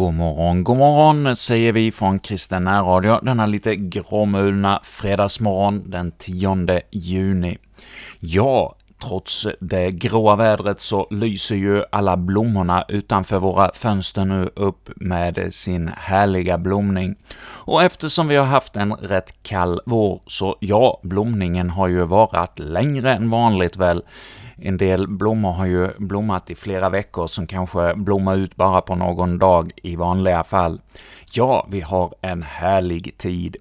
God morgon, god morgon säger vi från Kristen Radio denna lite gråmulna fredagsmorgon den 10 juni. Ja, trots det gråa vädret så lyser ju alla blommorna utanför våra fönster nu upp med sin härliga blomning. Och eftersom vi har haft en rätt kall vår, så ja, blomningen har ju varit längre än vanligt väl, en del blommor har ju blommat i flera veckor, som kanske blommar ut bara på någon dag i vanliga fall. Ja, vi har en härlig tid.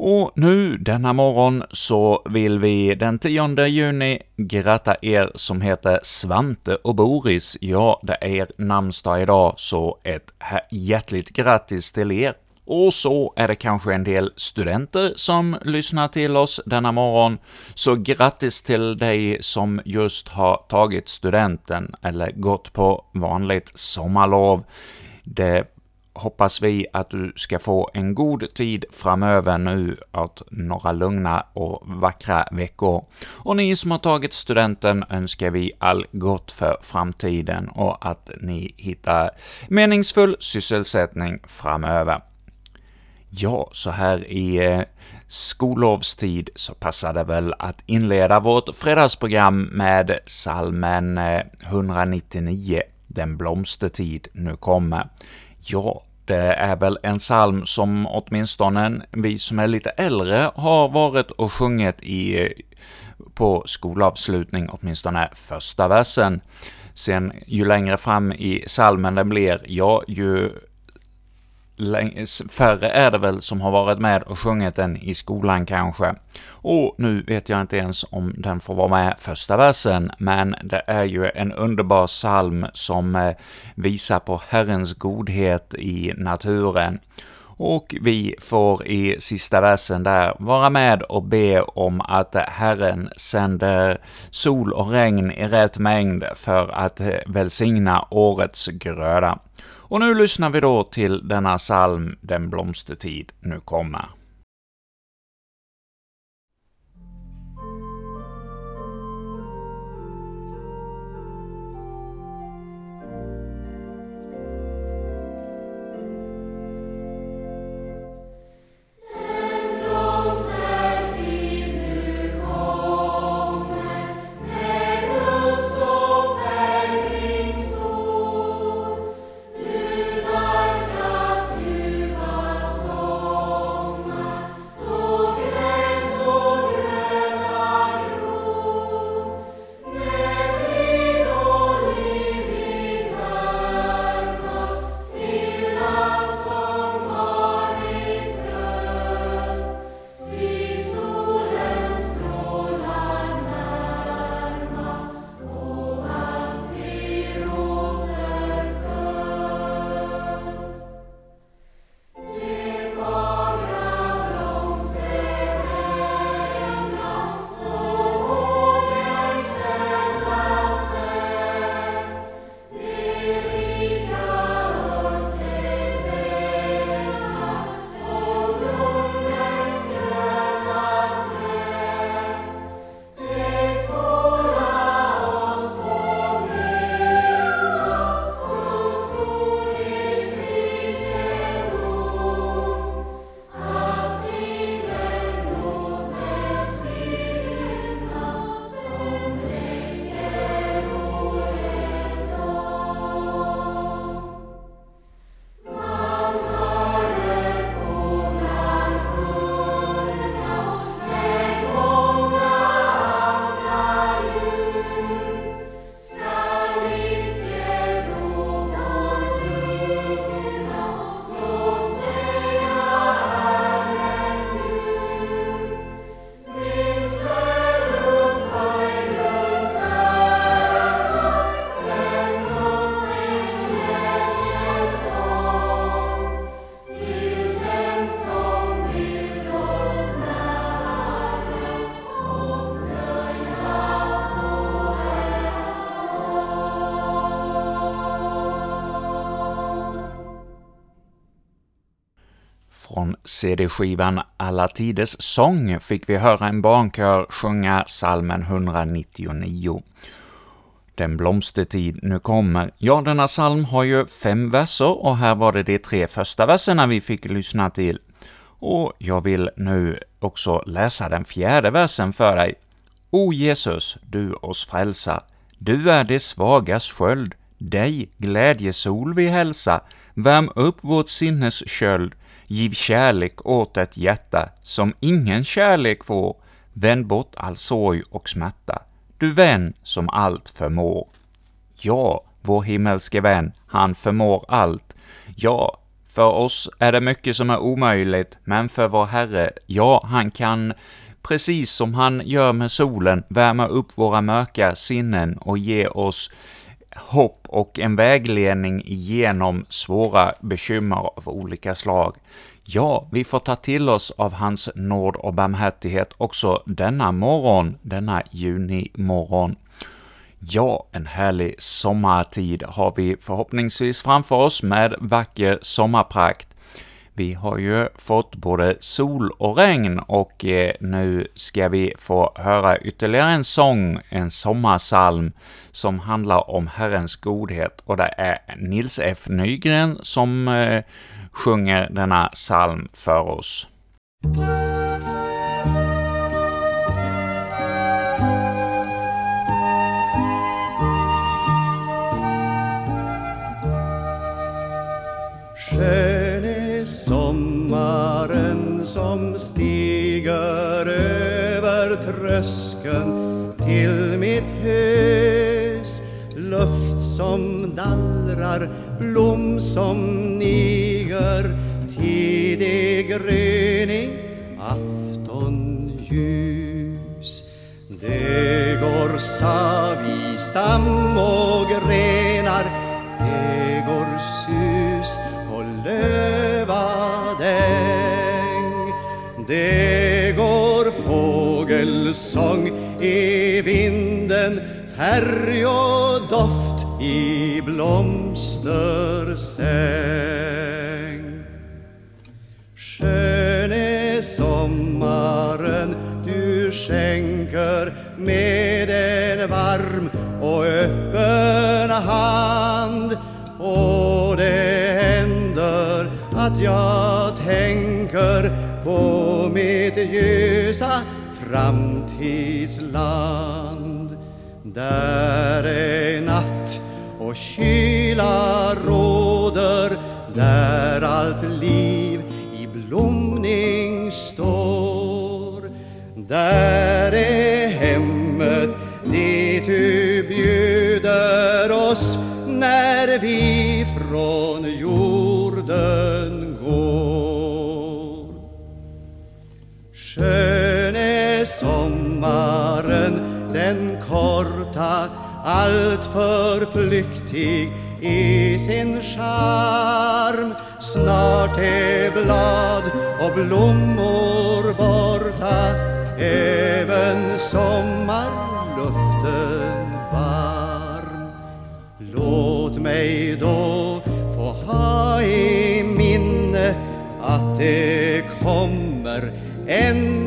Och nu denna morgon så vill vi den 10 juni gratta er som heter Svante och Boris. Ja, det är er namnsdag idag, så ett hjärtligt grattis till er! Och så är det kanske en del studenter som lyssnar till oss denna morgon, så grattis till dig som just har tagit studenten eller gått på vanligt sommarlov. Det hoppas vi att du ska få en god tid framöver nu, att några lugna och vackra veckor. Och ni som har tagit studenten önskar vi all gott för framtiden och att ni hittar meningsfull sysselsättning framöver. Ja, så här i eh, skollovstid så passar det väl att inleda vårt fredagsprogram med salmen eh, 199, ”Den blomstertid nu kommer”. Ja, det är väl en psalm som åtminstone vi som är lite äldre har varit och sjungit i eh, på skolavslutning, åtminstone första versen. Sen ju längre fram i salmen den blir, ja, ju färre är det väl som har varit med och sjungit den i skolan kanske. Och nu vet jag inte ens om den får vara med första versen, men det är ju en underbar psalm som eh, visar på Herrens godhet i naturen. Och vi får i sista versen där vara med och be om att Herren sänder sol och regn i rätt mängd för att eh, välsigna årets gröda. Och nu lyssnar vi då till denna psalm, Den blomstertid nu kommer. CD-skivan Alla tiders sång fick vi höra en barnkör sjunga salmen 199. den blomstertid nu kommer. Ja, denna psalm har ju fem verser, och här var det de tre första verserna vi fick lyssna till. Och jag vill nu också läsa den fjärde versen för dig. O Jesus, du oss frälsar, du är de svagas sköld, dig glädjesol vi hälsa, värm upp vårt sinnes köld, giv kärlek åt ett hjärta som ingen kärlek får, vänd bort all sorg och smärta, du vän som allt förmår. Ja, vår himmelske vän, han förmår allt. Ja, för oss är det mycket som är omöjligt, men för vår Herre, ja, han kan precis som han gör med solen, värma upp våra mörka sinnen och ge oss hopp och en vägledning genom svåra bekymmer av olika slag. Ja, vi får ta till oss av hans nåd och barmhärtighet också denna morgon, denna junimorgon. Ja, en härlig sommartid har vi förhoppningsvis framför oss med vacker sommarprakt. Vi har ju fått både sol och regn, och eh, nu ska vi få höra ytterligare en sång, en sommarsalm, som handlar om Herrens godhet, och det är Nils F. Nygren som eh, sjunger denna psalm för oss. Tröskeln till mitt hus. Luft som dallrar, blom som niger. Tidig gryning, aftonljus. Det går sav i stam och sång i vinden, färg och doft i blomstersäng Skön är sommaren du skänker med en varm och öppen hand. Och det händer att jag tänker på mitt ljusa framtidsland där är natt och kyla råder. Där allt liv i blomning står. Där är hemmet dit du bjuder oss när vi från jord den korta, alltför flyktig i sin charm. Snart är blad och blommor borta, även sommarluften varm. Låt mig då få ha i minne att det kommer en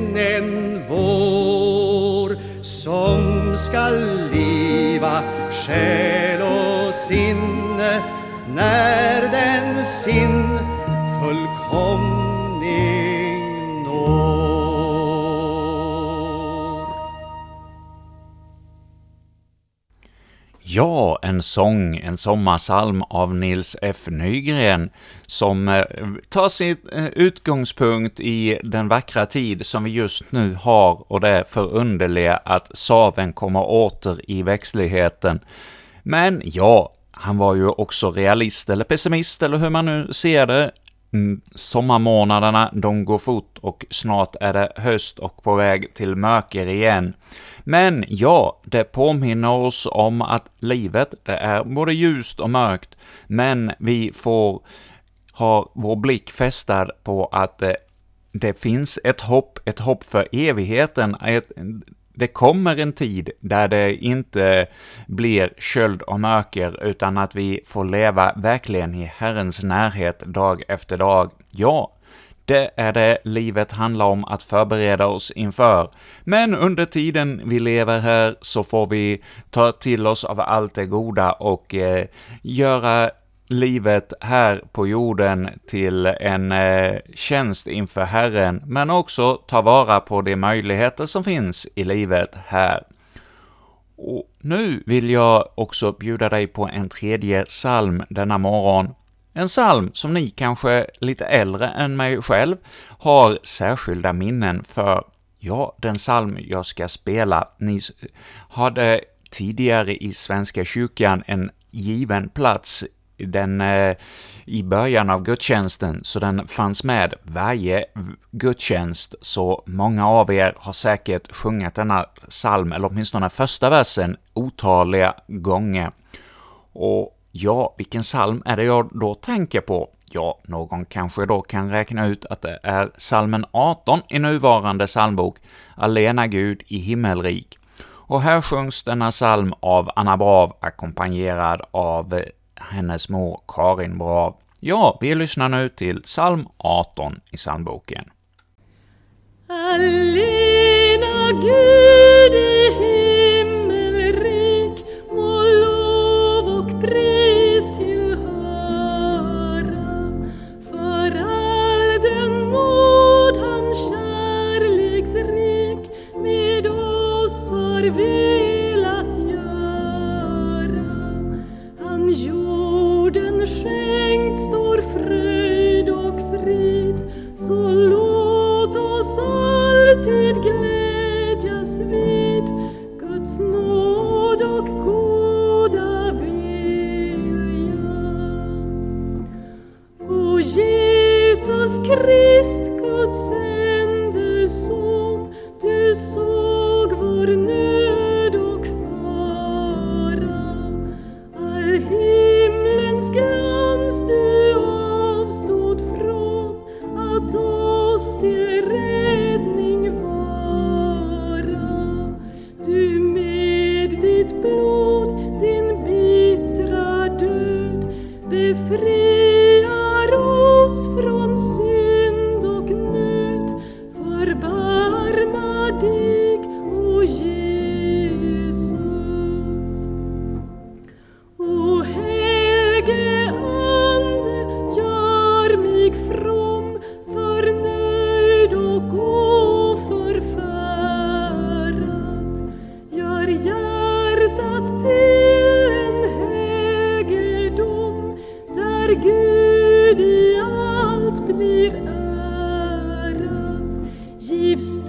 som liva själ och sinne när den sin fullkomning Ja, en sång, en sommarsalm av Nils F. Nygren, som eh, tar sin eh, utgångspunkt i den vackra tid som vi just nu har och det förunderliga att saven kommer åter i växtligheten. Men ja, han var ju också realist eller pessimist, eller hur man nu ser det. Mm, sommarmånaderna, de går fort och snart är det höst och på väg till mörker igen. Men ja, det påminner oss om att livet, det är både ljust och mörkt, men vi får ha vår blick fästad på att eh, det finns ett hopp, ett hopp för evigheten, ett, det kommer en tid där det inte blir köld och mörker, utan att vi får leva verkligen i Herrens närhet dag efter dag. Ja, det är det livet handlar om att förbereda oss inför. Men under tiden vi lever här så får vi ta till oss av allt det goda och eh, göra livet här på jorden till en eh, tjänst inför Herren, men också ta vara på de möjligheter som finns i livet här. Och nu vill jag också bjuda dig på en tredje psalm denna morgon. En psalm som ni kanske lite äldre än mig själv har särskilda minnen för. Ja, den psalm jag ska spela, ni hade tidigare i Svenska kyrkan en given plats den eh, i början av gudstjänsten, så den fanns med varje gudstjänst, så många av er har säkert sjungit denna psalm, eller åtminstone första versen, otaliga gånger. Och ja, vilken psalm är det jag då tänker på? Ja, någon kanske då kan räkna ut att det är psalmen 18 i nuvarande psalmbok, Alena Gud i himmelrik. Och här sjungs denna psalm av Anna Brav, ackompanjerad av eh, hennes mor Karin Brav. Ja, vi lyssnar nu till psalm 18 i psalmboken. Allena Gud i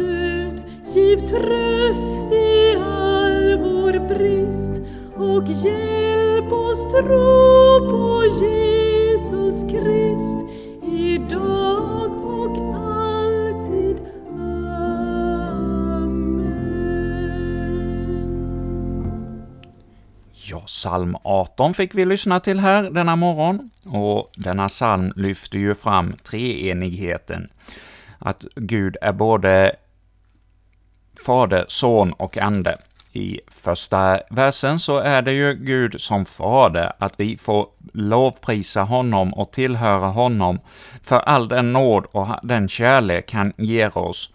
stöd, giv tröst i all vår brist och hjälp oss tro på Jesus Krist idag och alltid. Amen. Ja, psalm 18 fick vi lyssna till här denna morgon, och denna psalm lyfter ju fram treenigheten. Att Gud är både Fader, Son och Ande. I första versen så är det ju Gud som Fader, att vi får lovprisa honom och tillhöra honom för all den nåd och den kärlek han ger oss.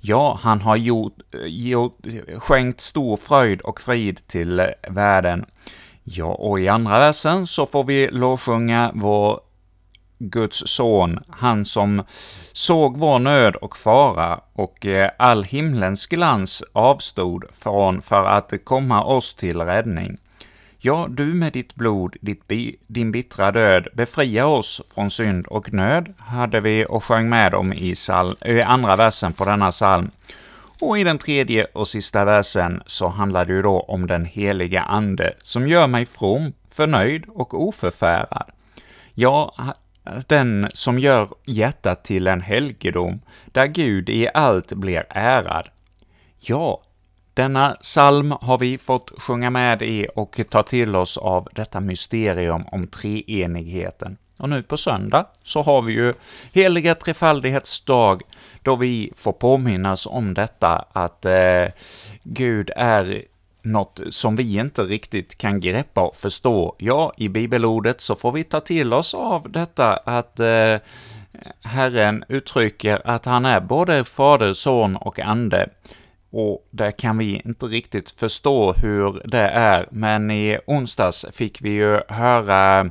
Ja, han har gjort, gjort, skänkt stor fröjd och frid till världen. Ja, och i andra versen så får vi lovsjunga vår Guds son, han som såg vår nöd och fara och eh, all himlens glans avstod från för att komma oss till räddning. Ja, du med ditt blod, ditt bi, din bittra död, befria oss från synd och nöd, hade vi och sjöng med om i, sal, i andra versen på denna psalm. Och i den tredje och sista versen så handlar det ju då om den heliga Ande, som gör mig from, förnöjd och oförfärad. Ja, den som gör hjärtat till en helgedom, där Gud i allt blir ärad. Ja, denna psalm har vi fått sjunga med i och ta till oss av detta mysterium om treenigheten. Och nu på söndag så har vi ju heliga trefaldighetsdag, då vi får påminnas om detta att eh, Gud är något som vi inte riktigt kan greppa och förstå. Ja, i bibelordet så får vi ta till oss av detta att eh, Herren uttrycker att han är både Fader, Son och Ande, och det kan vi inte riktigt förstå hur det är, men i onsdags fick vi ju höra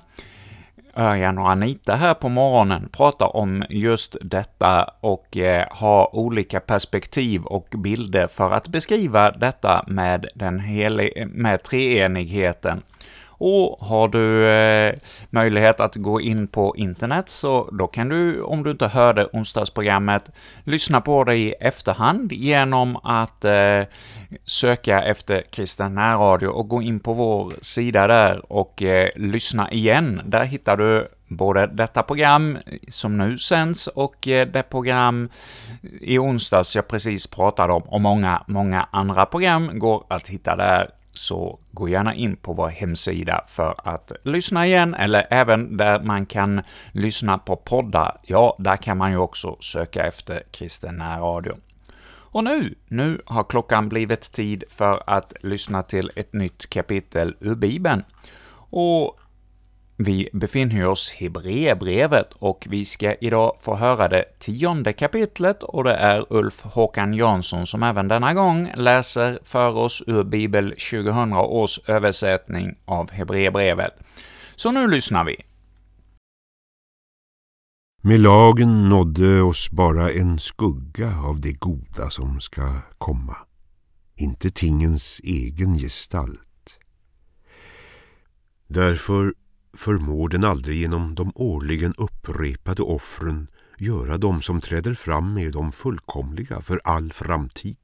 Örjan och Anita här på morgonen prata om just detta och eh, ha olika perspektiv och bilder för att beskriva detta med den heli- med treenigheten. Och har du eh, möjlighet att gå in på internet, så då kan du, om du inte hörde onsdagsprogrammet, lyssna på det i efterhand genom att eh, söka efter kristen närradio och gå in på vår sida där och eh, lyssna igen. Där hittar du både detta program som nu sänds och eh, det program i onsdags jag precis pratade om, och många, många andra program går att hitta där så gå gärna in på vår hemsida för att lyssna igen, eller även där man kan lyssna på poddar. Ja, där kan man ju också söka efter kristen närradio. Och nu, nu har klockan blivit tid för att lyssna till ett nytt kapitel ur Bibeln. Och vi befinner oss i Hebreerbrevet och vi ska idag få höra det tionde kapitlet och det är Ulf Håkan Jansson som även denna gång läser för oss ur Bibel 2000 års översättning av Hebreerbrevet. Så nu lyssnar vi. Med lagen nådde oss bara en skugga av det goda som ska komma, inte tingens egen gestalt. Därför förmår den aldrig genom de årligen upprepade offren göra dem som träder fram med de fullkomliga för all framtid.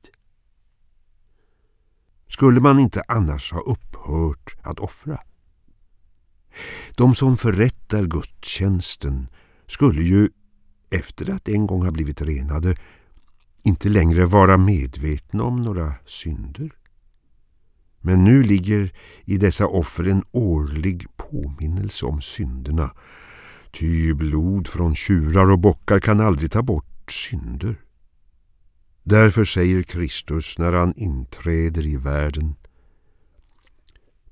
Skulle man inte annars ha upphört att offra? De som förrättar gudstjänsten skulle ju, efter att en gång ha blivit renade, inte längre vara medvetna om några synder. Men nu ligger i dessa offer en årlig påminnelse om synderna. Ty blod från tjurar och bockar kan aldrig ta bort synder. Därför säger Kristus när han inträder i världen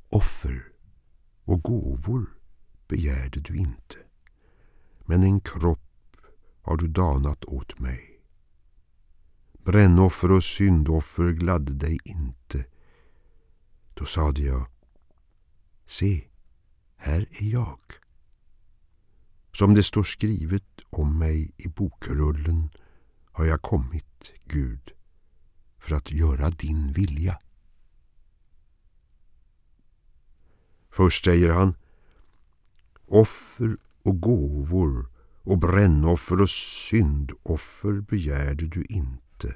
Offer och gåvor begärde du inte, men en kropp har du danat åt mig. Brännoffer och syndoffer gladde dig inte. Då sade jag, se, här är jag. Som det står skrivet om mig i bokrullen har jag kommit, Gud, för att göra din vilja. Först säger han Offer och gåvor och brännoffer och syndoffer begärde du inte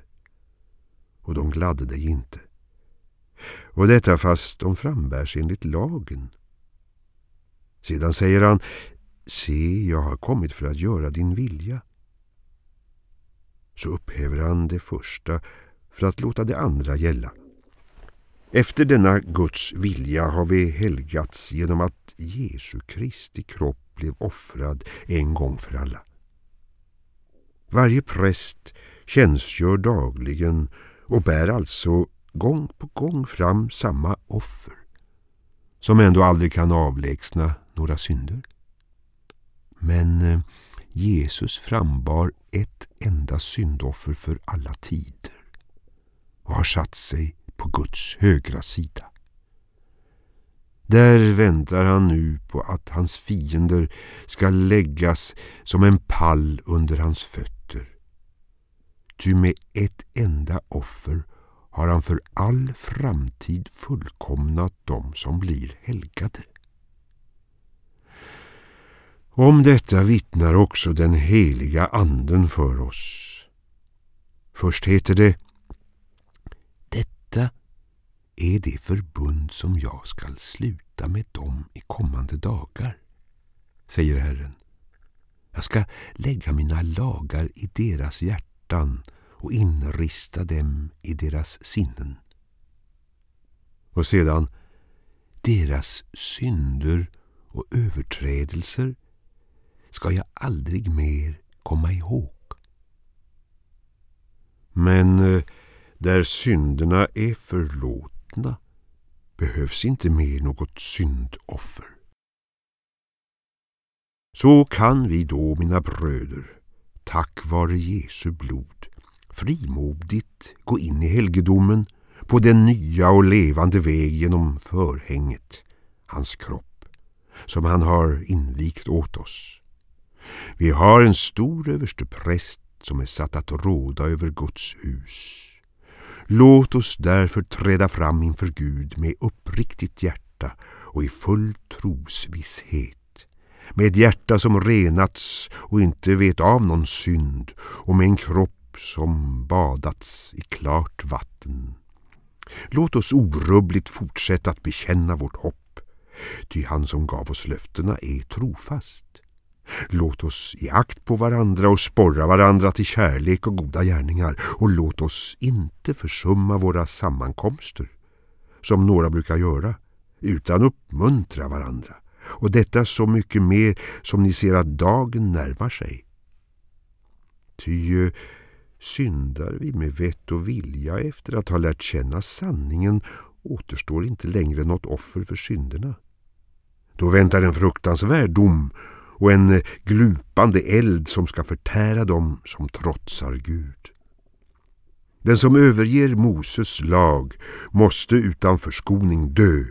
och de gladde dig inte. Och detta fast de frambärs enligt lagen. Sedan säger han Se, jag har kommit för att göra din vilja. Så upphäver han det första för att låta det andra gälla. Efter denna Guds vilja har vi helgats genom att Jesu Kristi kropp blev offrad en gång för alla. Varje präst tjänstgör dagligen och bär alltså gång på gång fram samma offer som ändå aldrig kan avlägsna några synder. Men eh, Jesus frambar ett enda syndoffer för alla tider och har satt sig på Guds högra sida. Där väntar han nu på att hans fiender ska läggas som en pall under hans fötter. Ty med ett enda offer har han för all framtid fullkomnat dem som blir helgade. Om detta vittnar också den heliga anden för oss. Först heter det Detta är det förbund som jag skall sluta med dem i kommande dagar, säger Herren. Jag ska lägga mina lagar i deras hjärtan och inrista dem i deras sinnen. Och sedan, deras synder och överträdelser ska jag aldrig mer komma ihåg. Men eh, där synderna är förlåtna behövs inte mer något syndoffer. Så kan vi då, mina bröder, tack vare Jesu blod frimodigt gå in i helgedomen på den nya och levande väg genom förhänget, hans kropp, som han har invigt åt oss. Vi har en stor överste präst som är satt att råda över Guds hus. Låt oss därför träda fram inför Gud med uppriktigt hjärta och i full trosvisshet med ett hjärta som renats och inte vet av någon synd och med en kropp som badats i klart vatten. Låt oss orubbligt fortsätta att bekänna vårt hopp, ty han som gav oss löftena är trofast. Låt oss i akt på varandra och sporra varandra till kärlek och goda gärningar och låt oss inte försumma våra sammankomster, som några brukar göra, utan uppmuntra varandra och detta så mycket mer som ni ser att dagen närmar sig. Ty syndar vi med vett och vilja efter att ha lärt känna sanningen återstår inte längre något offer för synderna. Då väntar en fruktansvärd dom och en glupande eld som ska förtära dem som trotsar Gud. Den som överger Moses lag måste utan förskoning dö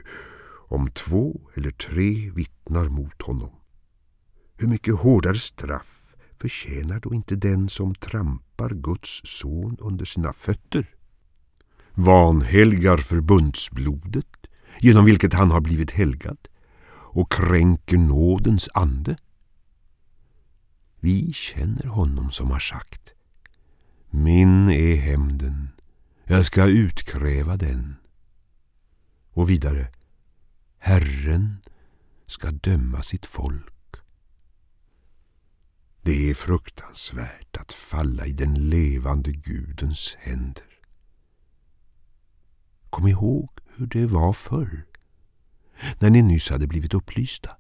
om två eller tre vittnar mot honom. Hur mycket hårdare straff förtjänar då inte den som trampar Guds son under sina fötter? Vanhelgar förbundsblodet genom vilket han har blivit helgad och kränker nådens ande. Vi känner honom som har sagt Min är hämnden, jag ska utkräva den. Och vidare Herren ska döma sitt folk. Det är fruktansvärt att falla i den levande Gudens händer. Kom ihåg hur det var förr, när ni nyss hade blivit upplysta.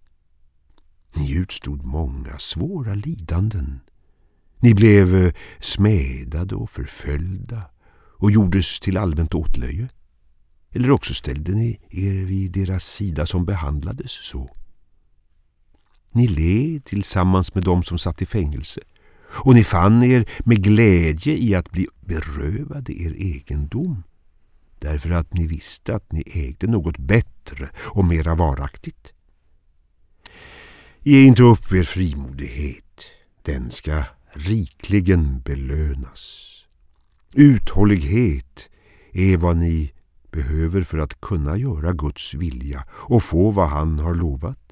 Ni utstod många svåra lidanden. Ni blev smedade smädade och förföljda och gjordes till allmänt åtlöje. Eller också ställde ni er vid deras sida som behandlades så. Ni led tillsammans med dem som satt i fängelse och ni fann er med glädje i att bli berövade er egendom därför att ni visste att ni ägde något bättre och mera varaktigt. Ge inte upp er frimodighet, den ska rikligen belönas. Uthållighet är vad ni behöver för att kunna göra Guds vilja och få vad han har lovat.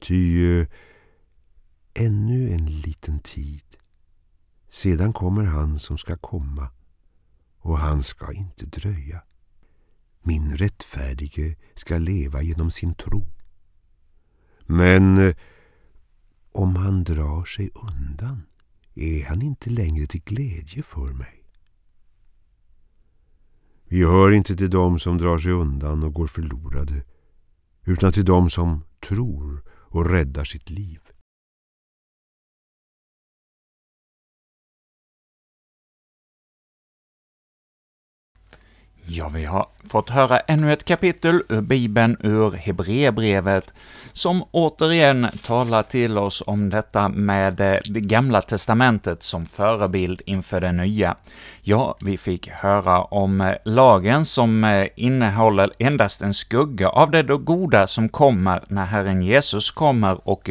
Ty eh, ännu en liten tid, sedan kommer han som ska komma och han ska inte dröja. Min rättfärdige ska leva genom sin tro. Men eh, om han drar sig undan är han inte längre till glädje för mig. Vi hör inte till dem som drar sig undan och går förlorade, utan till dem som tror och räddar sitt liv. Ja, vi har fått höra ännu ett kapitel ur Bibeln, ur Hebreerbrevet, som återigen talar till oss om detta med det gamla testamentet som förebild inför det nya. Ja, vi fick höra om lagen som innehåller endast en skugga av det goda som kommer när Herren Jesus kommer och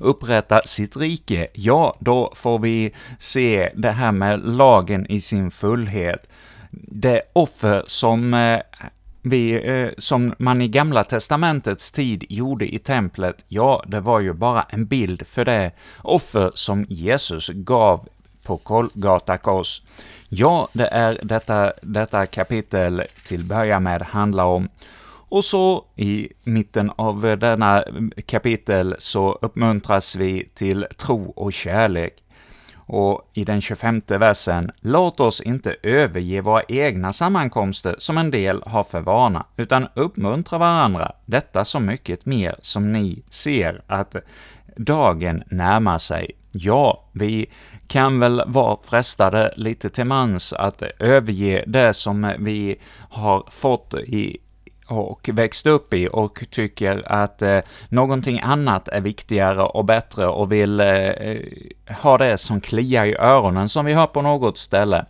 upprättar sitt rike. Ja, då får vi se det här med lagen i sin fullhet det offer som eh, vi, eh, som man i Gamla Testamentets tid gjorde i templet, ja, det var ju bara en bild för det offer som Jesus gav på Kolgata kors. Ja, det är detta, detta kapitel till börja med handlar om. Och så i mitten av denna kapitel så uppmuntras vi till tro och kärlek. Och i den 25 versen, låt oss inte överge våra egna sammankomster som en del har för vana, utan uppmuntra varandra, detta så mycket mer som ni ser att dagen närmar sig. Ja, vi kan väl vara frestade lite till mans att överge det som vi har fått i och växt upp i och tycker att eh, någonting annat är viktigare och bättre och vill eh, ha det som kliar i öronen, som vi hör på något ställe.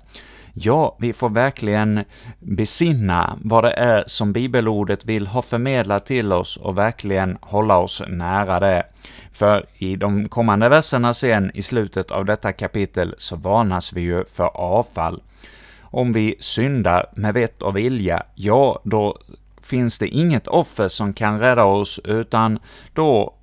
Ja, vi får verkligen besinna vad det är som bibelordet vill ha förmedlat till oss och verkligen hålla oss nära det. För i de kommande verserna sen, i slutet av detta kapitel, så varnas vi ju för avfall. Om vi syndar med vett och vilja, ja, då finns det inget offer som kan rädda oss, utan då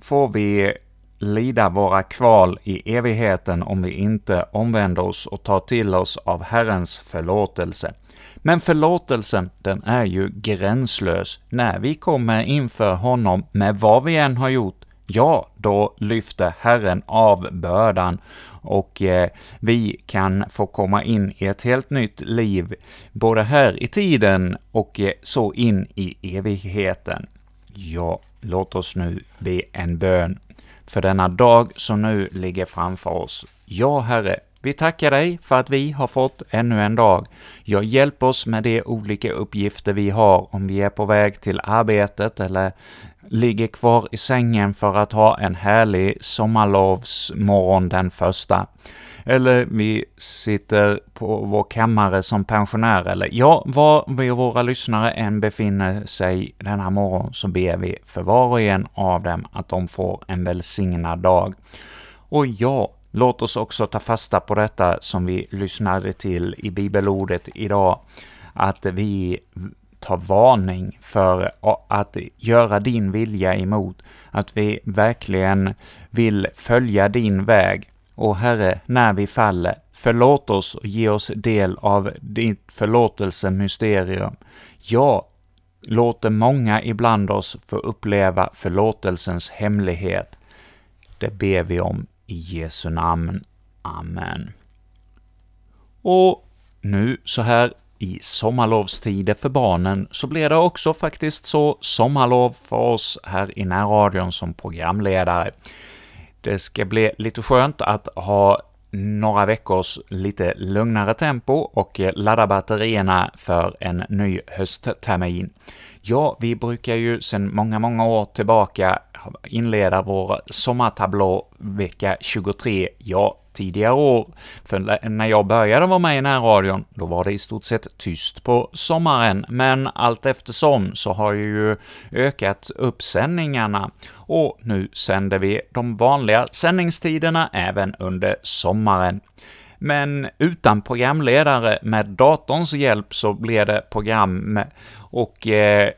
får vi lida våra kval i evigheten om vi inte omvänder oss och tar till oss av Herrens förlåtelse. Men förlåtelsen, den är ju gränslös. När vi kommer inför honom med vad vi än har gjort, ja, då lyfter Herren av bördan och eh, vi kan få komma in i ett helt nytt liv, både här i tiden och eh, så in i evigheten. Ja, låt oss nu be en bön för denna dag som nu ligger framför oss. Ja, Herre, vi tackar dig för att vi har fått ännu en dag. Jag hjälp oss med de olika uppgifter vi har, om vi är på väg till arbetet eller ligger kvar i sängen för att ha en härlig sommarlovsmorgon den första. Eller vi sitter på vår kammare som pensionär, eller ja, var vi våra lyssnare än befinner sig denna morgon, så ber vi för var och en av dem att de får en välsignad dag. Och ja, låt oss också ta fasta på detta som vi lyssnade till i bibelordet idag, att vi ta varning för att göra din vilja emot, att vi verkligen vill följa din väg. Och Herre, när vi faller, förlåt oss och ge oss del av ditt förlåtelsemysterium. Ja, låter många ibland oss få uppleva förlåtelsens hemlighet. Det ber vi om i Jesu namn. Amen. Och nu så här i sommarlovstider för barnen så blir det också faktiskt så sommarlov för oss här i närradion som programledare. Det ska bli lite skönt att ha några veckors lite lugnare tempo och ladda batterierna för en ny hösttermin. Ja, vi brukar ju sedan många, många år tillbaka inleda vår sommartablå vecka 23. Ja, tidigare år, för när jag började vara med i närradion, då var det i stort sett tyst på sommaren, men allt eftersom så har jag ju ökat uppsändningarna, och nu sänder vi de vanliga sändningstiderna även under sommaren. Men utan programledare, med datorns hjälp, så blir det program och eh,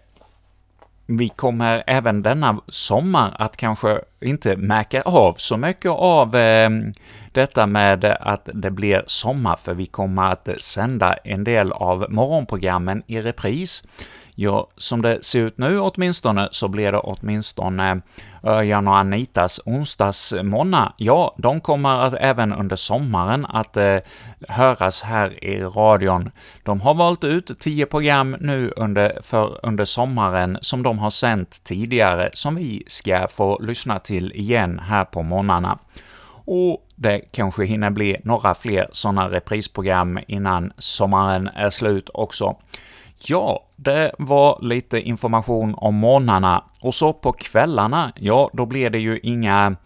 vi kommer även denna sommar att kanske inte märka av så mycket av eh, detta med att det blir sommar, för vi kommer att sända en del av morgonprogrammen i repris. Ja, som det ser ut nu åtminstone, så blir det åtminstone eh, Örjan och Anitas onsdagsmorgnar. Ja, de kommer att även under sommaren att eh, höras här i radion. De har valt ut tio program nu under, för, under sommaren som de har sänt tidigare, som vi ska få lyssna till igen här på morgnarna. Och det kanske hinner bli några fler sådana reprisprogram innan sommaren är slut också. Ja, det var lite information om morgnarna, och så på kvällarna, ja, då blir det ju inga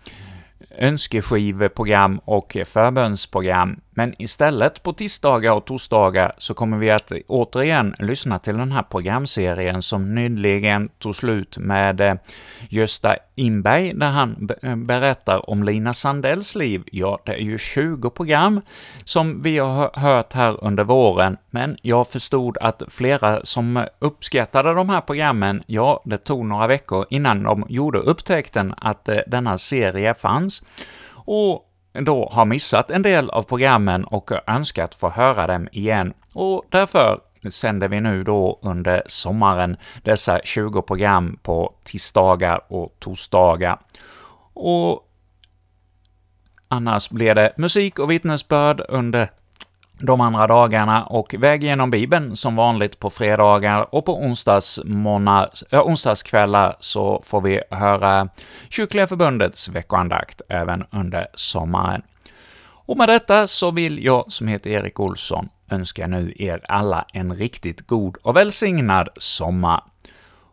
önskeskiveprogram och förbönsprogram, men istället på tisdagar och torsdagar så kommer vi att återigen lyssna till den här programserien som nyligen tog slut med eh, Gösta Inberg, där han eh, berättar om Lina Sandells liv. Ja, det är ju 20 program som vi har hört här under våren, men jag förstod att flera som uppskattade de här programmen, ja, det tog några veckor innan de gjorde upptäckten att eh, denna serie fanns, och då har missat en del av programmen och önskat få höra dem igen, och därför sänder vi nu då under sommaren dessa 20 program på tisdagar och torsdagar. Och annars blir det musik och vittnesbörd under de andra dagarna och Väg genom Bibeln som vanligt på fredagar och på onsdagsmorgnar, äh, onsdagskvällar så får vi höra Kyrkliga Förbundets veckoandakt även under sommaren. Och med detta så vill jag, som heter Erik Olsson, önska nu er alla en riktigt god och välsignad sommar.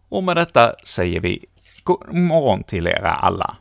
Och med detta säger vi god morgon till er alla.